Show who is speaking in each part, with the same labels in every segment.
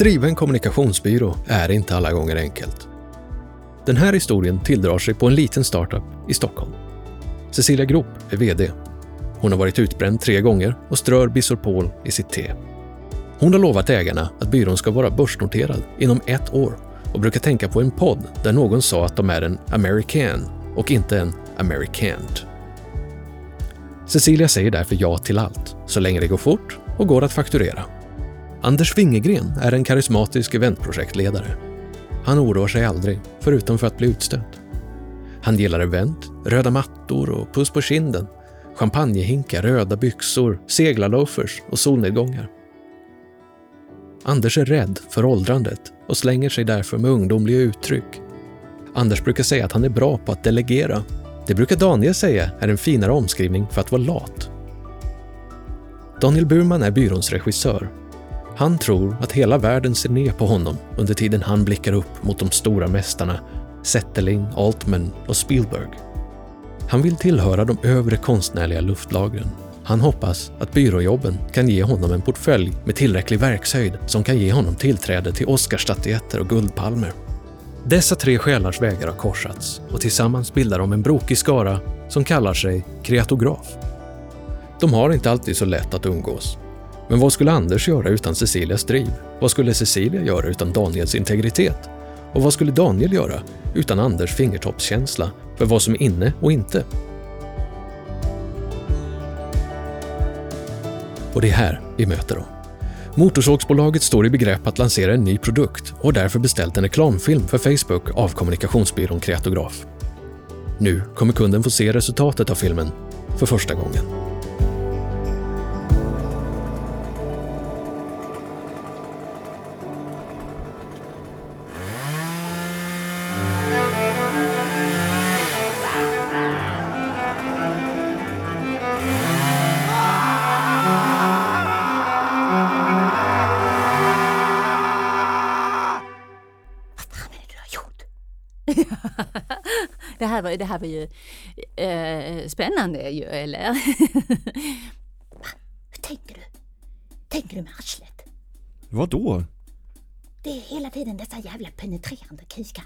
Speaker 1: driva en kommunikationsbyrå är inte alla gånger enkelt. Den här historien tilldrar sig på en liten startup i Stockholm. Cecilia Grop är VD. Hon har varit utbränd tre gånger och strör Bisorpol i sitt te. Hon har lovat ägarna att byrån ska vara börsnoterad inom ett år och brukar tänka på en podd där någon sa att de är en American och inte en Americant. Cecilia säger därför ja till allt, så länge det går fort och går att fakturera. Anders Wingegren är en karismatisk eventprojektledare. Han oroar sig aldrig, förutom för att bli utstött. Han gillar event, röda mattor och puss på kinden, champagnehinkar, röda byxor, seglarloafers och solnedgångar. Anders är rädd för åldrandet och slänger sig därför med ungdomliga uttryck. Anders brukar säga att han är bra på att delegera. Det brukar Daniel säga är en finare omskrivning för att vara lat. Daniel Burman är byråns regissör. Han tror att hela världen ser ner på honom under tiden han blickar upp mot de stora mästarna Zetterling, Altman och Spielberg. Han vill tillhöra de övre konstnärliga luftlagren. Han hoppas att byråjobben kan ge honom en portfölj med tillräcklig verkshöjd som kan ge honom tillträde till Oscarsstatyetter och Guldpalmer. Dessa tre själars vägar har korsats och tillsammans bildar de en brokig skara som kallar sig kreatograf. De har inte alltid så lätt att umgås. Men vad skulle Anders göra utan Cecilias driv? Vad skulle Cecilia göra utan Daniels integritet? Och vad skulle Daniel göra utan Anders fingertoppskänsla för vad som är inne och inte? Och det är här vi möter dem. Motorsågsbolaget står i begrepp att lansera en ny produkt och har därför beställt en reklamfilm för Facebook av kommunikationsbyrån Kreatograf. Nu kommer kunden få se resultatet av filmen för första gången.
Speaker 2: Här var, det här var ju eh, spännande ju, eller?
Speaker 3: Hur tänker du? Tänker du med arslet?
Speaker 4: Vad då?
Speaker 3: Det är hela tiden dessa jävla penetrerande kukar.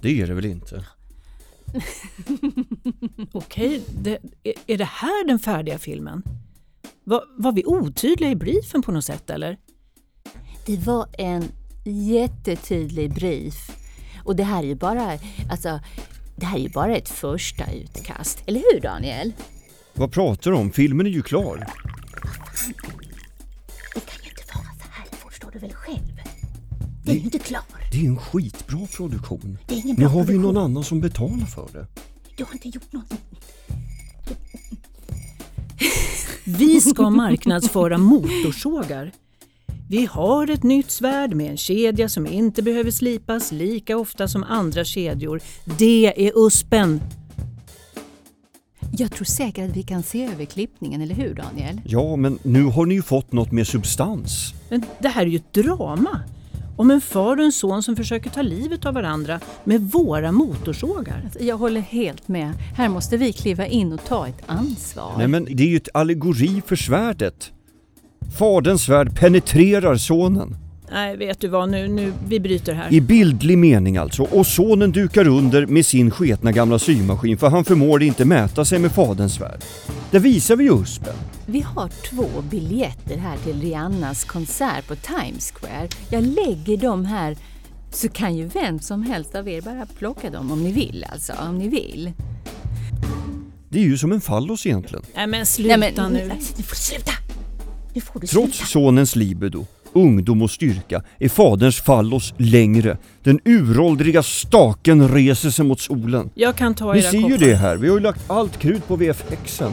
Speaker 4: Det är det väl inte?
Speaker 5: Okej, det, är det här den färdiga filmen? Var, var vi otydliga i briefen på något sätt eller?
Speaker 2: Det var en jättetydlig brief. Och det här är ju bara, alltså, det här är ju bara ett första utkast. Eller hur Daniel?
Speaker 4: Vad pratar du om? Filmen är ju klar.
Speaker 3: Det kan ju inte vara så här, förstår du väl själv? Det är ju inte klar.
Speaker 4: Det är en skitbra produktion.
Speaker 3: Det är ingen
Speaker 4: Nu
Speaker 3: bra
Speaker 4: har vi ju någon annan som betalar för det.
Speaker 3: Du har inte gjort något.
Speaker 5: Vi ska marknadsföra motorsågar. Vi har ett nytt svärd med en kedja som inte behöver slipas lika ofta som andra kedjor. Det är USPen.
Speaker 2: Jag tror säkert att vi kan se över klippningen, eller hur Daniel?
Speaker 4: Ja, men nu har ni ju fått något med substans.
Speaker 5: Men det här är ju ett drama. Om en far och en son som försöker ta livet av varandra med våra motorsågar.
Speaker 2: Alltså, Jag håller helt med. Här måste vi kliva in och ta ett ansvar.
Speaker 4: Nej men det är ju ett allegori för svärdet. Faderns svärd penetrerar sonen.
Speaker 5: Nej, vet du vad, nu, nu, vi bryter här.
Speaker 4: I bildlig mening alltså. Och sonen dukar under med sin sketna gamla symaskin för han förmår inte mäta sig med faderns svärd. Där visar vi USPen.
Speaker 2: Vi har två biljetter här till Rihannas konsert på Times Square. Jag lägger dem här så kan ju vem som helst av er bara plocka dem om ni vill alltså, om ni vill.
Speaker 4: Det är ju som en fallos egentligen.
Speaker 5: Nej men sluta
Speaker 2: Nej, men-
Speaker 5: nu.
Speaker 3: Får du sluta! Nu får du
Speaker 4: Trots
Speaker 3: sluta!
Speaker 4: sonens libido, ungdom och styrka är faderns fallos längre. Den uråldriga staken reser sig mot solen.
Speaker 5: Jag kan ta era
Speaker 4: ser ju
Speaker 5: koppar.
Speaker 4: det här, vi har ju lagt allt krut på VFXen.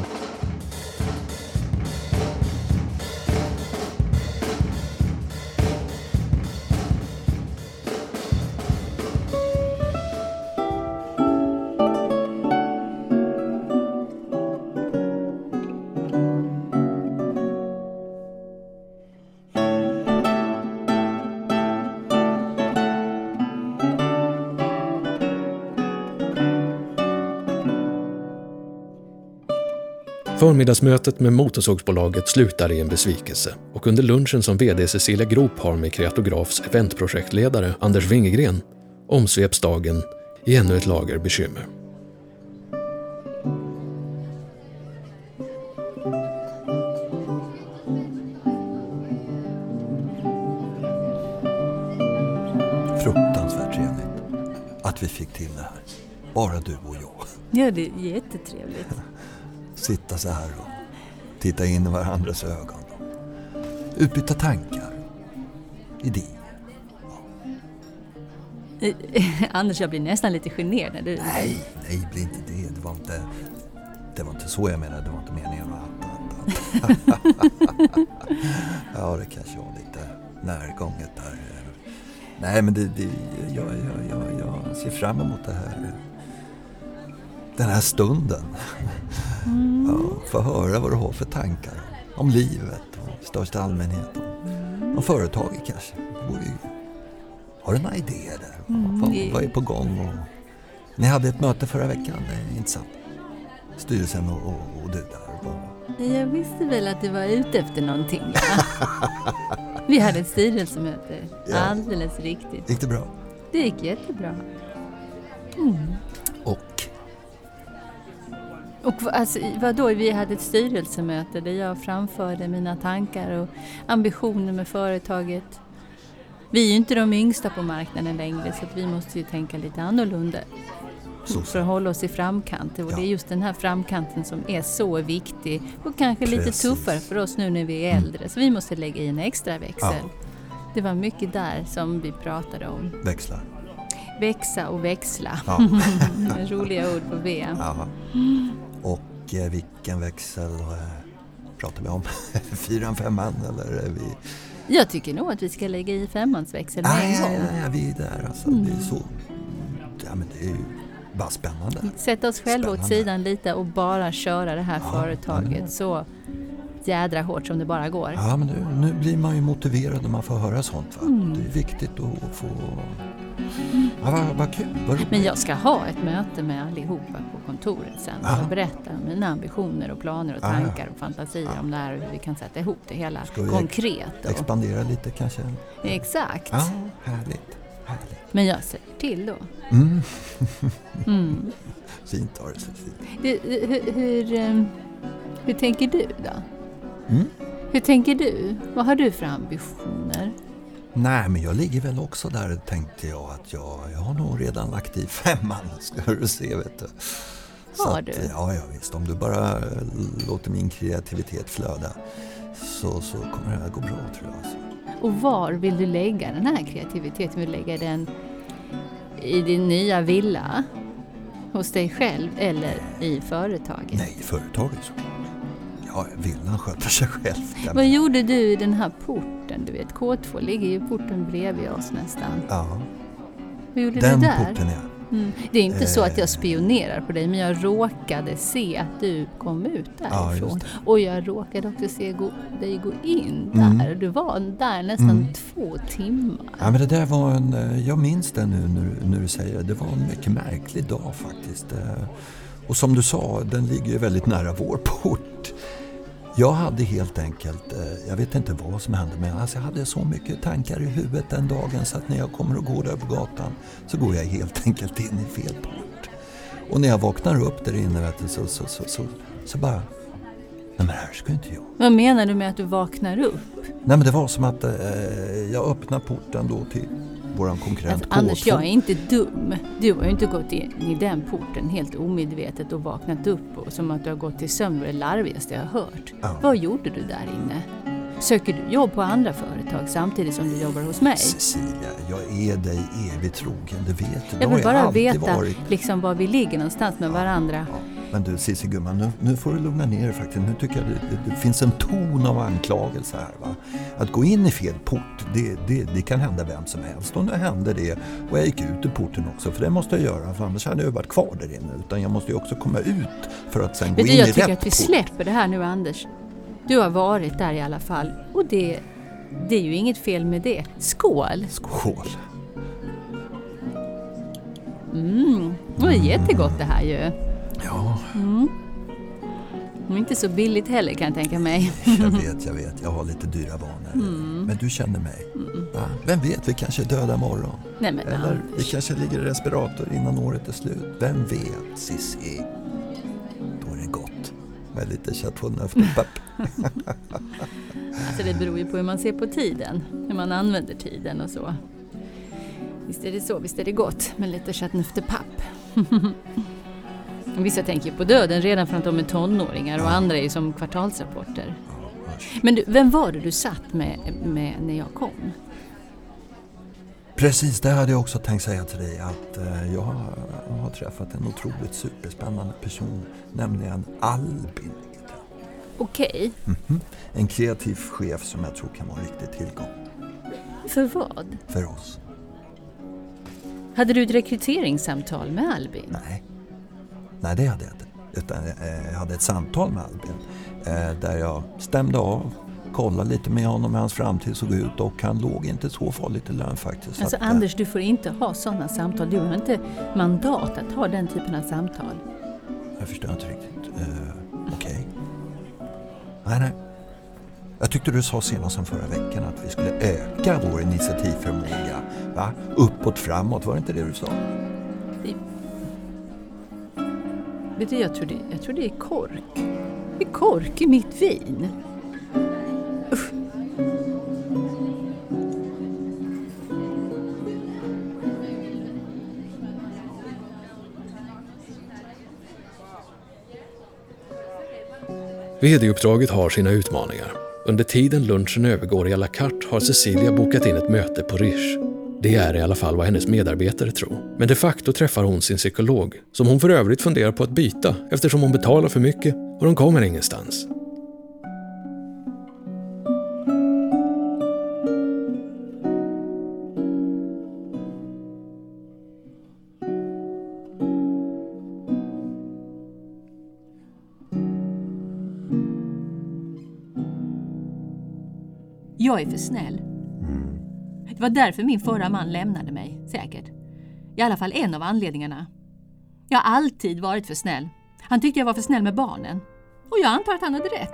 Speaker 1: Förmiddagsmötet med Motorsågsbolaget slutar i en besvikelse och under lunchen som VD Cecilia Grop har med Kreatografs eventprojektledare Anders Wingegren omsveps dagen i ännu ett lager bekymmer.
Speaker 6: Fruktansvärt trevligt att vi fick till det här. Bara du och jag.
Speaker 2: Ja, det är jättetrevligt.
Speaker 6: Sitta så här och titta in i varandras ögon. Utbyta tankar. Idéer.
Speaker 2: Anders, jag blir nästan lite generad när du...
Speaker 6: Nej, nej, bli inte det. Det var inte, det var inte så jag menade. Det var inte meningen att... att, att. ja, det kanske var lite närgånget där. Nej, men det, det, jag, jag, jag, jag ser fram emot det här. Den här stunden.
Speaker 2: Mm.
Speaker 6: Ja, få höra vad du har för tankar om livet och i största allmänhet. Om, om företaget kanske. Har du några idéer där? vad,
Speaker 2: det-
Speaker 6: vad är på gång? Och, ni hade ett möte förra veckan, inte sant? Styrelsen och, och, och du där. Vad-
Speaker 2: Jag visste väl att du var ute efter någonting. Ja. Vi hade ett styrelsemöte.
Speaker 6: Ja.
Speaker 2: Alldeles riktigt.
Speaker 6: Gick det bra?
Speaker 2: Det gick jättebra.
Speaker 6: Och?
Speaker 2: Och alltså, vadå, vi hade ett styrelsemöte där jag framförde mina tankar och ambitioner med företaget. Vi är ju inte de yngsta på marknaden längre så vi måste ju tänka lite annorlunda
Speaker 6: Så,
Speaker 2: för att hålla oss i framkant. Och
Speaker 6: Ja.
Speaker 2: det är just den här framkanten som är så viktig och kanske lite
Speaker 6: Precis.
Speaker 2: tuffare för oss nu när vi är äldre. Så vi måste lägga i en extra växel. Det var mycket där som vi pratade om.
Speaker 6: Växlar.
Speaker 2: Växa och växla.
Speaker 6: Ja.
Speaker 2: Roliga ord på V.
Speaker 6: Och eh, vilken växel eh, pratar vi om? Fyran, femman eller vi...
Speaker 2: Jag tycker nog att vi ska lägga i femmansväxel med
Speaker 6: Ah,
Speaker 2: en gång.
Speaker 6: ja, ja, vi är där alltså. Det är så... Ja, men det är ju bara spännande.
Speaker 2: Sätta oss själva åt sidan lite och bara köra det här
Speaker 6: Ja,
Speaker 2: företaget
Speaker 6: ja.
Speaker 2: så jädra hårt som det bara går.
Speaker 6: Ja, men nu, nu blir man ju motiverad när man får höra sånt. Va?
Speaker 2: Mm.
Speaker 6: Det är viktigt att få... Ja, vad, vad kul, vad roligt.
Speaker 2: Men jag ska ha ett möte med allihopa på kontoret sen och berätta om mina ambitioner och planer och tankar och fantasier om det här och hur vi kan sätta ihop det hela
Speaker 6: Ska vi
Speaker 2: konkret. Och,
Speaker 6: Expandera lite kanske?
Speaker 2: exakt.
Speaker 6: Ja, härligt. härligt.
Speaker 2: Men jag säger till då.
Speaker 6: Mm.
Speaker 2: Mm.
Speaker 6: Fint har det Cecilia.
Speaker 2: Hur, hur, hur, ehm, hur tänker du då?
Speaker 6: Mm.
Speaker 2: Hur tänker du? Vad har du för ambitioner?
Speaker 6: Nej, men jag ligger väl också där tänkte jag att jag, jag har nog redan lagt i femman ska du se vet du.
Speaker 2: Har
Speaker 6: att,
Speaker 2: du?
Speaker 6: Ja, ja visst. Om du bara eh, låter min kreativitet flöda så, så kommer det här gå bra tror jag. Alltså.
Speaker 2: Och var vill du lägga den här kreativiteten? Vill du lägga den i din nya villa? Hos dig själv eller i företaget?
Speaker 6: Nej, företaget såklart. Ja, villan sköter sig själv. Ja,
Speaker 2: Vad gjorde du i den här porten? Du vet, K2 ligger ju porten bredvid oss nästan.
Speaker 6: Ja,
Speaker 2: Vad gjorde
Speaker 6: den
Speaker 2: du där?
Speaker 6: porten ja.
Speaker 2: Mm. Det är inte så att
Speaker 6: Eh.
Speaker 2: jag spionerar på dig, men jag råkade se att du kom ut
Speaker 6: Ja,
Speaker 2: därifrån.
Speaker 6: det.
Speaker 2: och jag råkade också se gå, dig gå in
Speaker 6: Mm.
Speaker 2: där. Du var där nästan
Speaker 6: Mm.
Speaker 2: två timmar.
Speaker 6: Ja, men det där var en, eh, jag minns det nu när, när du säger det. Det var en mycket märklig dag faktiskt. Eh, Och som du sa, den ligger ju väldigt nära vår port. Jag hade helt enkelt, eh, jag vet inte vad som hände, men alltså jag hade så mycket tankar i huvudet den dagen så att när jag kommer och går där på gatan så går jag helt enkelt in i fel port. Och när jag vaknar upp där inne vet du, så, så, så, så, så bara, nej men här ska inte jag.
Speaker 2: Vad menar du med att du vaknar upp?
Speaker 6: Nej men det var som att eh, jag öppnar porten då till våran konkurrent
Speaker 2: Alltså,
Speaker 6: K2.
Speaker 2: Anders, jag är inte dum. Du har ju inte gått in i den porten helt omedvetet och vaknat upp och som att du har gått till sömn. Det larvigaste jag har hört.
Speaker 6: Ja.
Speaker 2: Vad gjorde du där inne? Söker du jobb på andra företag samtidigt som du jobbar hos mig?
Speaker 6: Cecilia, jag är dig evigt trogen, det vet du.
Speaker 2: Jag vill bara
Speaker 6: alltid
Speaker 2: veta
Speaker 6: varit.
Speaker 2: liksom var vi ligger någonstans med varandra.
Speaker 6: Ja. Men du Cissi gumman, nu, nu får du lugna ner dig faktiskt. Nu tycker jag det, det, det finns en ton av anklagelse här. Va? Att gå in i fel port, det, det, det kan hända vem som helst. Och nu hände det. Och jag gick ut ur porten också, för det måste jag göra. För annars hade jag varit kvar där inne. Utan jag måste ju också komma ut för att sen gå
Speaker 2: Vet du,
Speaker 6: in
Speaker 2: jag
Speaker 6: i
Speaker 2: tycker
Speaker 6: rätt
Speaker 2: att vi
Speaker 6: port.
Speaker 2: släpper det här nu Anders. Du har varit där i alla fall och det, det är ju inget fel med det. Skål!
Speaker 6: Skål!
Speaker 2: Mm, det var jättegott det här ju.
Speaker 6: Ja,
Speaker 2: Mm. Inte så billigt heller kan jag tänka mig.
Speaker 6: Jag vet, jag vet. Jag har lite dyra vanor. Men du känner mig. Va? Vem vet, vi kanske är döda imorgon.
Speaker 2: Nej men
Speaker 6: Eller vi kanske ligger i respirator innan året är slut. Vem vet, Cissi? Då är det gott med lite chateauneuf-pepp.
Speaker 2: Alltså det beror ju på hur man ser på tiden. Hur man använder tiden och så. Visst är det så, visst är det gott med lite chateauneuf de papp. Och Vissa tänker på döden redan från att de är tonåringar och andra är som kvartalsrapporter. Men du, vem var det du satt med, med när jag kom?
Speaker 6: Precis, det hade jag också tänkt säga till dig att eh, jag har träffat en otroligt superspännande person, nämligen Albin. heter han.
Speaker 2: Okej,
Speaker 6: Mhm. En kreativ chef som jag tror kan vara en riktig tillgång
Speaker 2: för vad?
Speaker 6: för oss.
Speaker 2: Hade du ett rekryteringssamtal med Albin?
Speaker 6: Nej, Nej det hade jag inte. Utan eh, jag hade ett samtal med Albin eh, där jag stämde av, kollade lite med honom hur hans framtid såg ut och han låg inte så farligt i lön faktiskt. Så
Speaker 2: Alltså
Speaker 6: att, eh,
Speaker 2: Anders, du får inte ha sådana samtal. Du har inte mandat att ha den typen av samtal.
Speaker 6: Jag förstår inte riktigt. Eh, Okej. Nej, nej. Jag tyckte du sa senast som förra veckan att vi skulle öka vår initiativförmåga. Va? Uppåt, framåt, var det inte det du sa?
Speaker 2: Vet du, jag tror det, jag tror det är kork. Det är kork i mitt vin. Usch.
Speaker 1: VD-uppdraget har sina utmaningar. Under tiden lunchen övergår i à la carte har Cecilia bokat in ett möte på Riche. Det är i alla fall vad hennes medarbetare tror. Men de facto träffar hon sin psykolog, som hon för övrigt funderar på att byta eftersom hon betalar för mycket och de kommer ingenstans.
Speaker 2: Jag är för snäll. Det var därför min förra man lämnade mig, säkert. I alla fall en av anledningarna. Jag har alltid varit för snäll. Han tyckte jag var för snäll med barnen. Och jag antar att han hade rätt.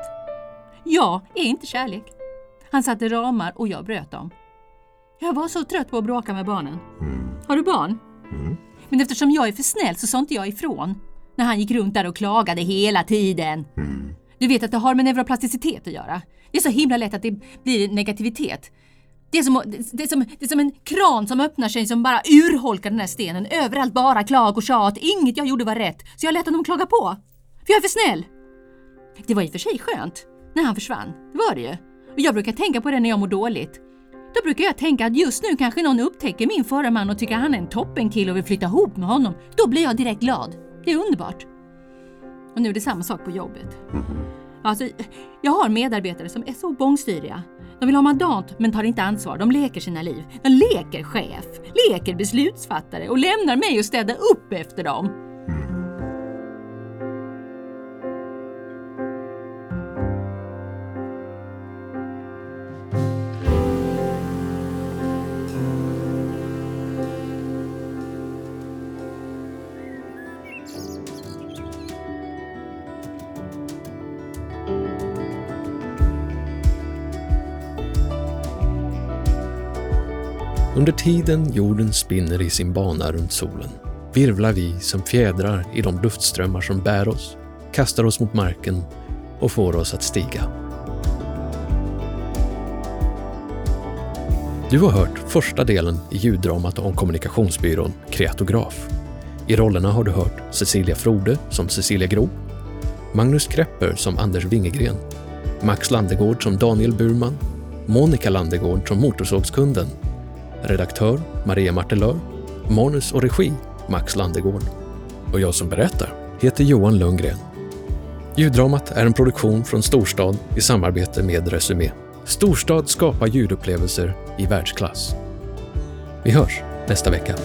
Speaker 2: Jag är inte kärlek. Han satte ramar och jag bröt dem. Jag var så trött på att bråka med barnen. Har du barn? Men eftersom jag är för snäll så sa inte jag ifrån. När han gick runt där och klagade hela tiden. Du vet att det har med neuroplasticitet att göra. Det är så himla lätt att det blir negativitet. Det är, som, det, är som, det är som en kran som öppnar sig som bara urholkar den här stenen. Överallt bara klag och tjat. Inget jag gjorde var rätt. Så jag lät honom klaga på. För jag är för snäll. Det var i och för sig skönt när han försvann. Det var det ju. Och jag brukar tänka på det när jag mår dåligt. Då brukar jag tänka att just nu kanske någon upptäcker min förra man och tycker han är en toppenkille och vill flytta ihop med honom. Då blir jag direkt glad. Det är underbart. Och nu är det samma sak på jobbet. Alltså, jag har medarbetare som är så bångstyriga. De vill ha mandat men tar inte ansvar. De leker sina liv. De leker chef, leker beslutsfattare och lämnar mig att städa upp efter dem.
Speaker 1: Under tiden jorden spinner i sin bana runt solen virvlar vi som fjädrar i de luftströmmar som bär oss, kastar oss mot marken och får oss att stiga. Du har hört första delen i ljuddramat om kommunikationsbyrån Kreatograf. I rollerna har du hört Cecilia Frode som Cecilia Groth, Magnus Krepper som Anders Wingegren, Max Landegård som Daniel Burman, Monica Landegård som Motorsågskunden Redaktör Maria Martelör. Manus och regi Max Landegård. Och jag som berättar heter Johan Lundgren. Ljuddramat är en produktion från Storstad i samarbete med Resumé. Storstad skapar ljudupplevelser i världsklass. Vi hörs nästa vecka.